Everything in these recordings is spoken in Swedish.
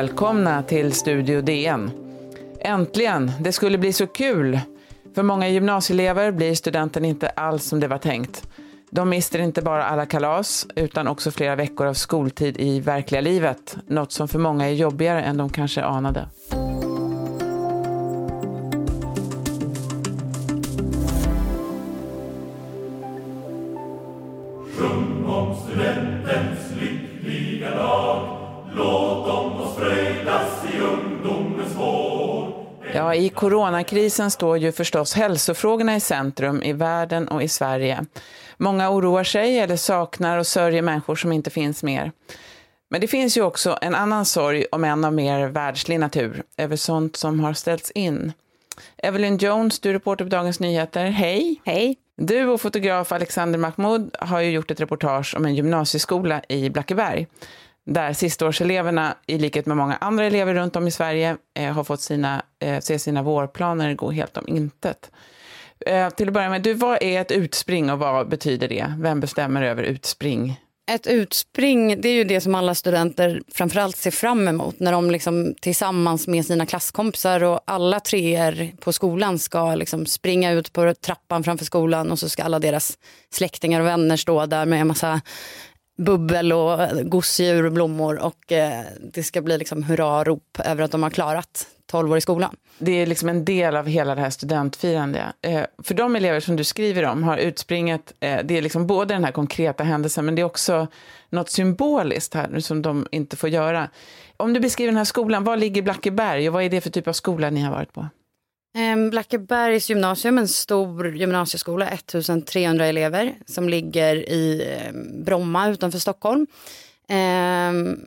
Välkomna till Studio DN. Äntligen! Det skulle bli så kul! För många gymnasieelever blir studenten inte alls som det var tänkt. De mister inte bara alla kalas, utan också flera veckor av skoltid i verkliga livet. Något som för många är jobbigare än de kanske anade. Ja, i coronakrisen står ju förstås hälsofrågorna i centrum i världen och i Sverige. Många oroar sig eller saknar och sörjer människor som inte finns mer. Men det finns ju också en annan sorg, om en av mer världslig natur, över sånt som har ställts in. Evelyn Jones, du är reporter på Dagens Nyheter. Hej! Hej! Du och fotograf Alexander Mahmoud har ju gjort ett reportage om en gymnasieskola i Blackeberg där sistaårseleverna, i likhet med många andra elever runt om i Sverige, eh, har fått sina, eh, se sina vårplaner gå helt om intet. Eh, till att börja med, du, vad är ett utspring och vad betyder det? Vem bestämmer över utspring? Ett utspring det är ju det som alla studenter framförallt ser fram emot när de liksom tillsammans med sina klasskompisar och alla treor på skolan ska liksom springa ut på trappan framför skolan och så ska alla deras släktingar och vänner stå där med en massa bubbel och gosedjur och blommor och eh, det ska bli liksom hurrarop över att de har klarat 12 år i skolan. Det är liksom en del av hela det här studentfirandet. Eh, för de elever som du skriver om har utspringet, eh, det är liksom både den här konkreta händelsen men det är också något symboliskt här som de inte får göra. Om du beskriver den här skolan, var ligger Blackeberg och vad är det för typ av skola ni har varit på? Ehm, Blackebergs gymnasium, en stor gymnasieskola, 1300 elever som ligger i ehm, Bromma utanför Stockholm. Ehm,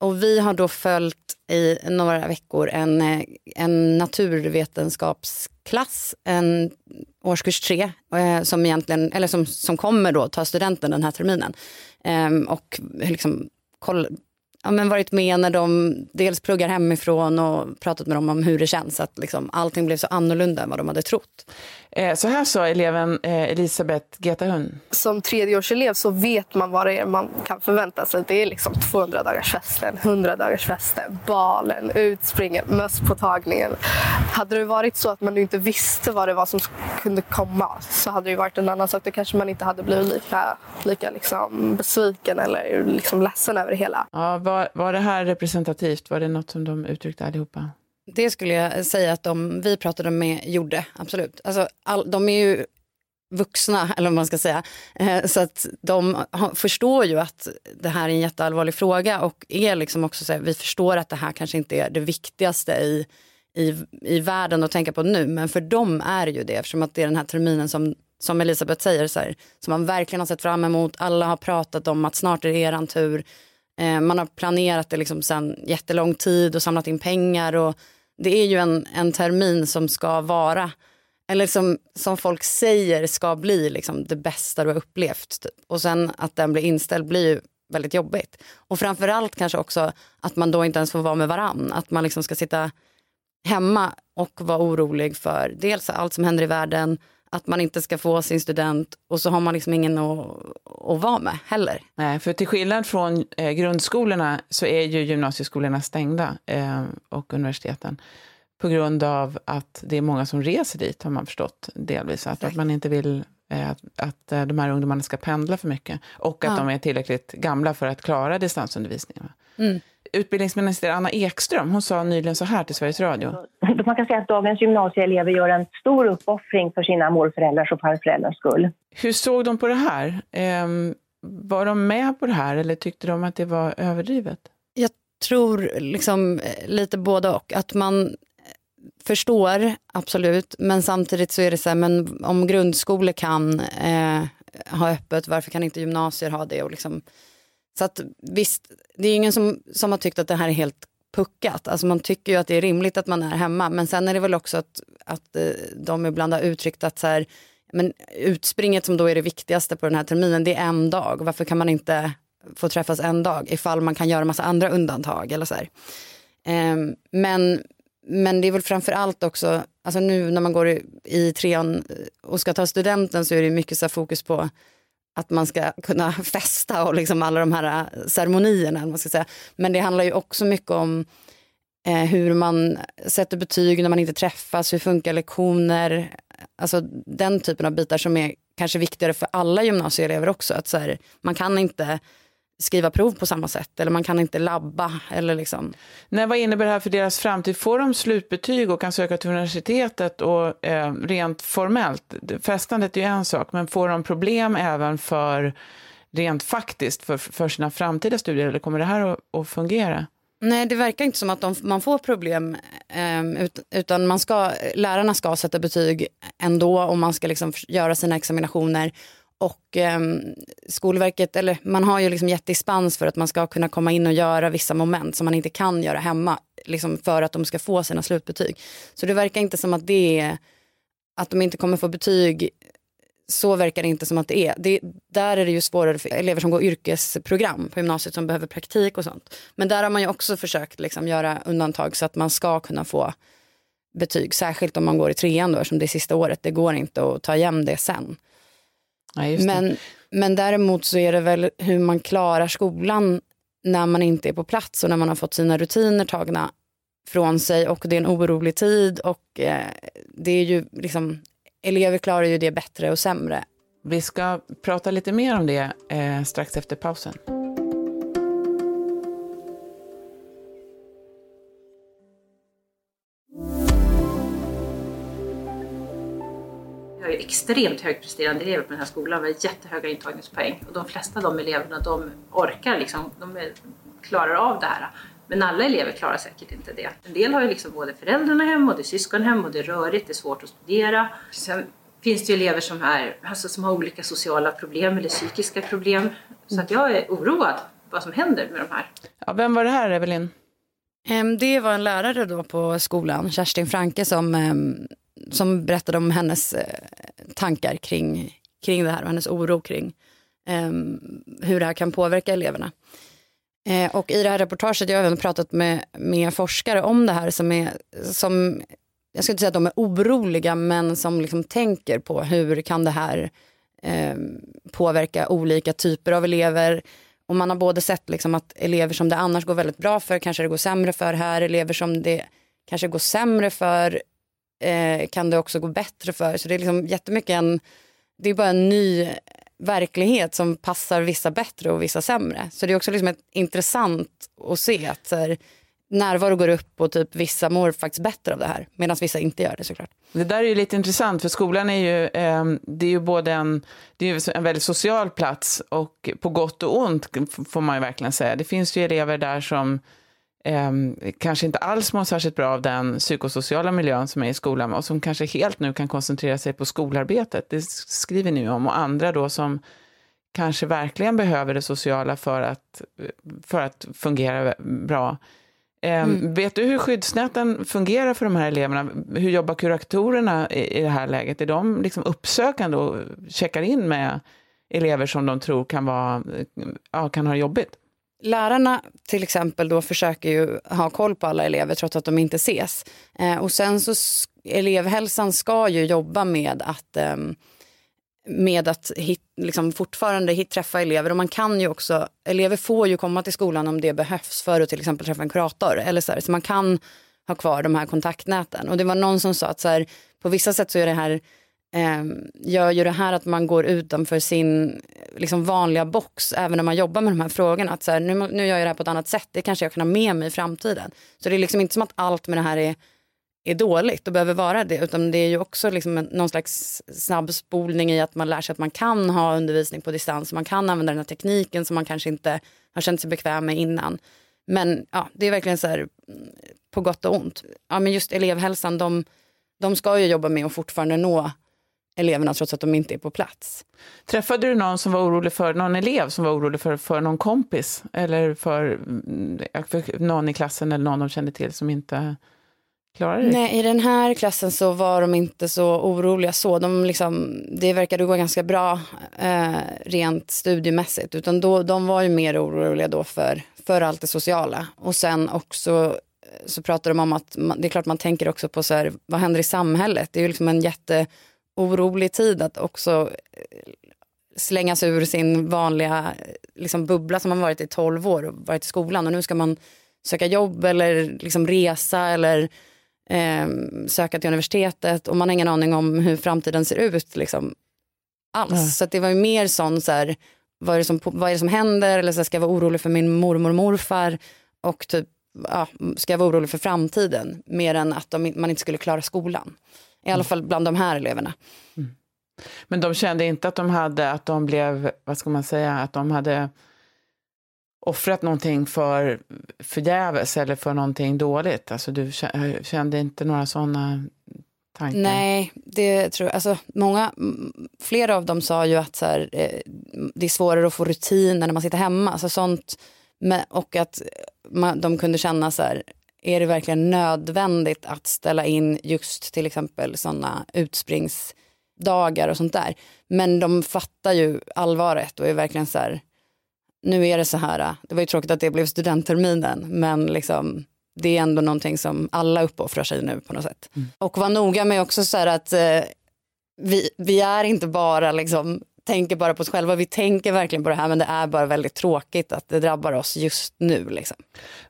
och vi har då följt i några veckor en, eh, en naturvetenskapsklass, en årskurs tre, eh, som, egentligen, eller som, som kommer då ta studenten den här terminen. Och liksom koll, ja, men varit med när de dels pluggar hemifrån och pratat med dem om hur det känns att liksom, allting blev så annorlunda än vad de hade trott. Eh, så här sa eleven eh, Elisabeth Getahun. Som tredjeårselev så vet man vad det är man kan förvänta sig. Det är liksom 200 dagars festen, 100 dagars festen, balen, utspringen, mösspåtagningen. Hade det varit så att man inte visste vad det var som kunde komma så hade det varit en annan sak. Då kanske man inte hade blivit lika, lika liksom besviken eller liksom ledsen över det hela. Ja, var, var det här representativt? Var det något som de uttryckte allihopa? Det skulle jag säga att de vi pratade med gjorde, absolut. Alltså, all, de är ju vuxna, eller vad man ska säga. Eh, så att de förstår ju att det här är en jätteallvarlig fråga och är liksom också så här, vi förstår att det här kanske inte är det viktigaste i, i, i världen att tänka på nu, men för dem är det ju det eftersom att det är den här terminen som, som Elisabeth säger, så här, som man verkligen har sett fram emot. Alla har pratat om att snart är det eran tur. Eh, man har planerat det liksom sedan jättelång tid och samlat in pengar och det är ju en, en termin som ska vara, eller som, som folk säger ska bli liksom det bästa du har upplevt. Typ. Och sen att den blir inställd blir ju väldigt jobbigt. Och framförallt kanske också att man då inte ens får vara med varann. Att man liksom ska sitta hemma och vara orolig för dels allt som händer i världen, att man inte ska få sin student och så har man liksom ingen att, att vara med heller. Nej, för till skillnad från eh, grundskolorna så är ju gymnasieskolorna stängda eh, och universiteten på grund av att det är många som reser dit, har man förstått delvis. Att, att man inte vill eh, att, att eh, de här ungdomarna ska pendla för mycket och att ja. de är tillräckligt gamla för att klara distansundervisningen. Mm utbildningsminister Anna Ekström hon sa nyligen så här till Sveriges Radio. Man kan säga att dagens gymnasieelever gör en stor uppoffring för sina morföräldrars och farföräldrars skull. Hur såg de på det här? Ehm, var de med på det här eller tyckte de att det var överdrivet? Jag tror liksom lite både och. Att man förstår, absolut, men samtidigt så är det så här, men om grundskolor kan eh, ha öppet, varför kan inte gymnasier ha det? Och liksom, så att visst, det är ingen som, som har tyckt att det här är helt puckat. Alltså man tycker ju att det är rimligt att man är hemma. Men sen är det väl också att, att eh, de ibland har uttryckt att så här, men utspringet som då är det viktigaste på den här terminen, det är en dag. Varför kan man inte få träffas en dag ifall man kan göra massa andra undantag eller så um, men, men det är väl framför allt också, alltså nu när man går i, i trean och ska ta studenten så är det mycket så fokus på att man ska kunna festa och liksom alla de här äh, ceremonierna. Man ska säga. Men det handlar ju också mycket om eh, hur man sätter betyg när man inte träffas, hur funkar lektioner, alltså den typen av bitar som är kanske viktigare för alla gymnasieelever också. Att så här, man kan inte skriva prov på samma sätt eller man kan inte labba. Eller liksom. Nej, vad innebär det här för deras framtid? Får de slutbetyg och kan söka till universitetet och eh, rent formellt, festandet är ju en sak, men får de problem även för rent faktiskt för, för sina framtida studier eller kommer det här att, att fungera? Nej, det verkar inte som att de, man får problem. Eh, utan man ska, lärarna ska sätta betyg ändå och man ska liksom göra sina examinationer. Och eh, Skolverket, eller man har ju liksom gett dispens för att man ska kunna komma in och göra vissa moment som man inte kan göra hemma. Liksom för att de ska få sina slutbetyg. Så det verkar inte som att det är, att de inte kommer få betyg så verkar det inte som att det är. Det, där är det ju svårare för elever som går yrkesprogram på gymnasiet som behöver praktik och sånt. Men där har man ju också försökt liksom göra undantag så att man ska kunna få betyg. Särskilt om man går i trean då, som det är sista året. Det går inte att ta igen det sen. Ja. Men, men däremot så är det väl hur man klarar skolan när man inte är på plats och när man har fått sina rutiner tagna från sig och det är en orolig tid och eh, det är ju liksom elever klarar ju det bättre och sämre. Vi ska prata lite mer om det eh, strax efter pausen. Extremt högpresterande elever på den här skolan med jättehöga intagningspoäng. Och de flesta av de eleverna de orkar, liksom, de klarar av det här. Men alla elever klarar säkert inte det. En del har ju liksom både föräldrarna hem och det är syskon hem och det är rörigt, det är svårt att studera. Sen finns det ju elever som, är, alltså som har olika sociala problem eller psykiska problem. Så att jag är oroad vad som händer med de här. Ja, vem var det här, Evelyn? Det var en lärare då på skolan, Kerstin Franke, som, som berättade om hennes eh, tankar kring, kring det här och hennes oro kring ehm, hur det här kan påverka eleverna. Eh, och i det här reportaget, jag har även pratat med, med forskare om det här som är, som, jag skulle inte säga att de är oroliga, men som liksom tänker på hur kan det här eh, påverka olika typer av elever. Och man har både sett liksom att elever som det annars går väldigt bra för kanske det går sämre för här, elever som det kanske går sämre för eh, kan det också gå bättre för. Så det är liksom jättemycket en, det är bara en ny verklighet som passar vissa bättre och vissa sämre. Så det är också liksom ett intressant att se att så här, närvaro går upp och typ vissa mår faktiskt bättre av det här medan vissa inte gör det såklart. Det där är ju lite intressant för skolan är ju, eh, det är ju både en, det är en väldigt social plats och på gott och ont får man ju verkligen säga. Det finns ju elever där som eh, kanske inte alls mår särskilt bra av den psykosociala miljön som är i skolan och som kanske helt nu kan koncentrera sig på skolarbetet. Det skriver ni om. Och andra då som kanske verkligen behöver det sociala för att, för att fungera bra. Eh, mm. Vet du hur skyddsnäten fungerar för de här eleverna? Hur jobbar kuratorerna i, i det här läget? Är de liksom uppsökande och checkar in med elever som de tror kan, vara, ja, kan ha jobbigt? Lärarna till exempel då försöker ju ha koll på alla elever trots att de inte ses. Eh, och sen så elevhälsan ska ju jobba med att eh, med att hit, liksom fortfarande hit, träffa elever och man kan ju också, elever får ju komma till skolan om det behövs för att till exempel träffa en kurator eller så, här, så man kan ha kvar de här kontaktnäten. Och det var någon som sa att så här, på vissa sätt så är det här eh, gör ju det här att man går utanför sin liksom, vanliga box även när man jobbar med de här frågorna. Att så här, nu, nu gör jag det här på ett annat sätt, det kanske jag kan ha med mig i framtiden. Så det är liksom inte som att allt med det här är, är dåligt och behöver vara det, utan det är ju också liksom en, någon slags snabbspolning i att man lär sig att man kan ha undervisning på distans, man kan använda den här tekniken som man kanske inte har känt sig bekväm med innan. Men ja, det är verkligen så här på gott och ont. Ja, men just elevhälsan, de, de ska ju jobba med att fortfarande nå eleverna trots att de inte är på plats. Träffade du någon som var orolig för, någon elev som var orolig för, för någon kompis eller för, mm, för någon i klassen eller någon de kände till som inte klarade det? Nej, i den här klassen så var de inte så oroliga så. De liksom, det verkade gå ganska bra eh, rent studiemässigt, utan då, de var ju mer oroliga då för, för allt det sociala. Och sen också eh, så pratar de om att man, det är klart man tänker också på så här, vad händer i samhället? Det är ju liksom en jätte orolig tid att också eh, slängas ur sin vanliga liksom, bubbla som man varit i 12 år och varit i skolan och nu ska man söka jobb eller liksom resa eller eh, söka till universitetet och man har ingen aning om hur framtiden ser ut liksom, alls. Mm. Så det var ju mer sån så här, vad är det som, vad är det som händer eller så här, ska jag vara orolig för min mormor och morfar och typ, ja, ska jag vara orolig för framtiden mer än att de, man inte skulle klara skolan. I alla mm. fall bland de här eleverna. Mm. Men de kände inte att de hade, att de blev, vad ska man säga, att de hade offrat någonting för förgäves eller för någonting dåligt? Alltså du kände inte några sådana tankar? Nej, det tror jag. Alltså, många, flera av dem sa ju att så här, eh, det är svårare att få rutiner när man sitter hemma. Alltså sånt, och att man, de kunde känna så här, är det verkligen nödvändigt att ställa in just till exempel sådana utspringsdagar och sånt där. Men de fattar ju allvaret och är verkligen så här, nu är det så här, det var ju tråkigt att det blev studentterminen, men liksom, det är ändå någonting som alla uppoffrar sig nu på något sätt. Mm. Och var noga med också så här att eh, vi, vi är inte bara liksom tänker bara på oss själva, vi tänker verkligen på det här men det är bara väldigt tråkigt att det drabbar oss just nu. Liksom.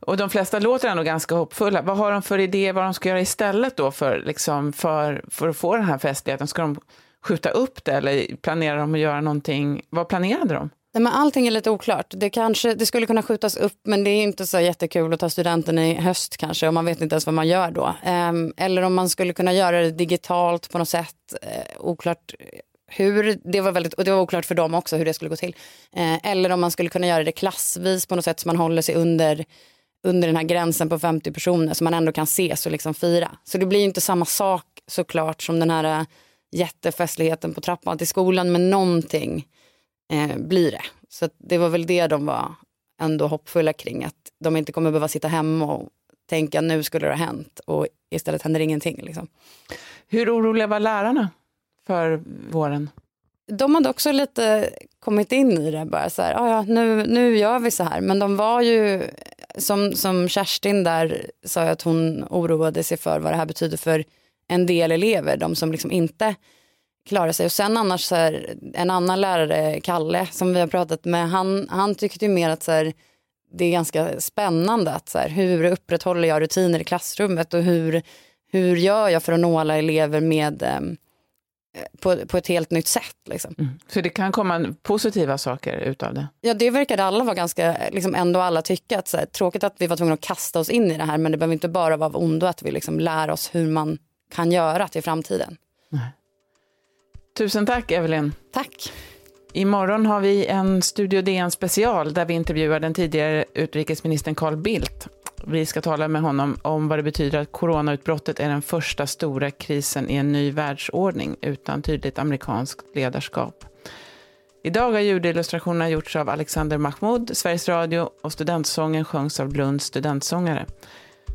Och de flesta låter ändå ganska hoppfulla. Vad har de för idé vad de ska göra istället då för, liksom, för, för att få den här festligheten? Ska de skjuta upp det eller planerar de att göra någonting? Vad planerade de? Nej, men allting är lite oklart. Det, kanske, det skulle kunna skjutas upp men det är inte så jättekul att ta studenten i höst kanske och man vet inte ens vad man gör då. Um, eller om man skulle kunna göra det digitalt på något sätt. Uh, oklart hur, det var, väldigt, och det var oklart för dem också hur det skulle gå till. Eh, eller om man skulle kunna göra det klassvis på något sätt så man håller sig under, under den här gränsen på 50 personer så man ändå kan ses och liksom fira. Så det blir inte samma sak såklart som den här eh, jättefestligheten på trappan till skolan men någonting eh, blir det. Så det var väl det de var ändå hoppfulla kring. Att de inte kommer behöva sitta hemma och tänka nu skulle det ha hänt och istället händer ingenting. Liksom. Hur oroliga var lärarna för våren? De hade också lite kommit in i det, bara så här, ah, ja, nu, nu gör vi så här. Men de var ju, som, som Kerstin där sa att hon oroade sig för vad det här betyder för en del elever, de som liksom inte klarar sig. Och sen annars så här, en annan lärare, Kalle, som vi har pratat med, han, han tyckte ju mer att så här, det är ganska spännande att så här, hur upprätthåller jag rutiner i klassrummet och hur, hur gör jag för att nå alla elever med eh, på, på ett helt nytt sätt. Liksom. Mm. Så det kan komma positiva saker utav det? Ja, det verkade alla vara ganska, liksom ändå alla tycka att så här, tråkigt att vi var tvungna att kasta oss in i det här, men det behöver inte bara vara av ondo att vi liksom lär oss hur man kan göra till framtiden. Nej. Tusen tack, Evelyn. Tack. Imorgon har vi en Studio DN special där vi intervjuar den tidigare utrikesministern Carl Bildt. Vi ska tala med honom om vad det betyder att coronautbrottet är den första stora krisen i en ny världsordning utan tydligt amerikanskt ledarskap. Idag har ljudillustrationerna gjorts av Alexander Mahmoud, Sveriges Radio och studentsången sjöngs av Lunds studentsångare.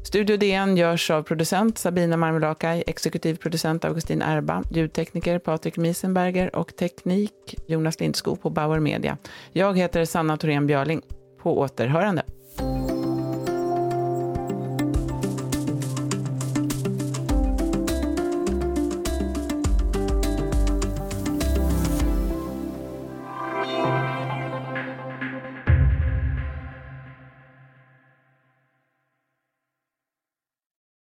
Studio DN görs av producent Sabina Marmelakai, exekutiv producent Augustin Erba, ljudtekniker Patrik Miesenberger och teknik Jonas Lindskog på Bauer Media. Jag heter Sanna Thorén Björling. På återhörande.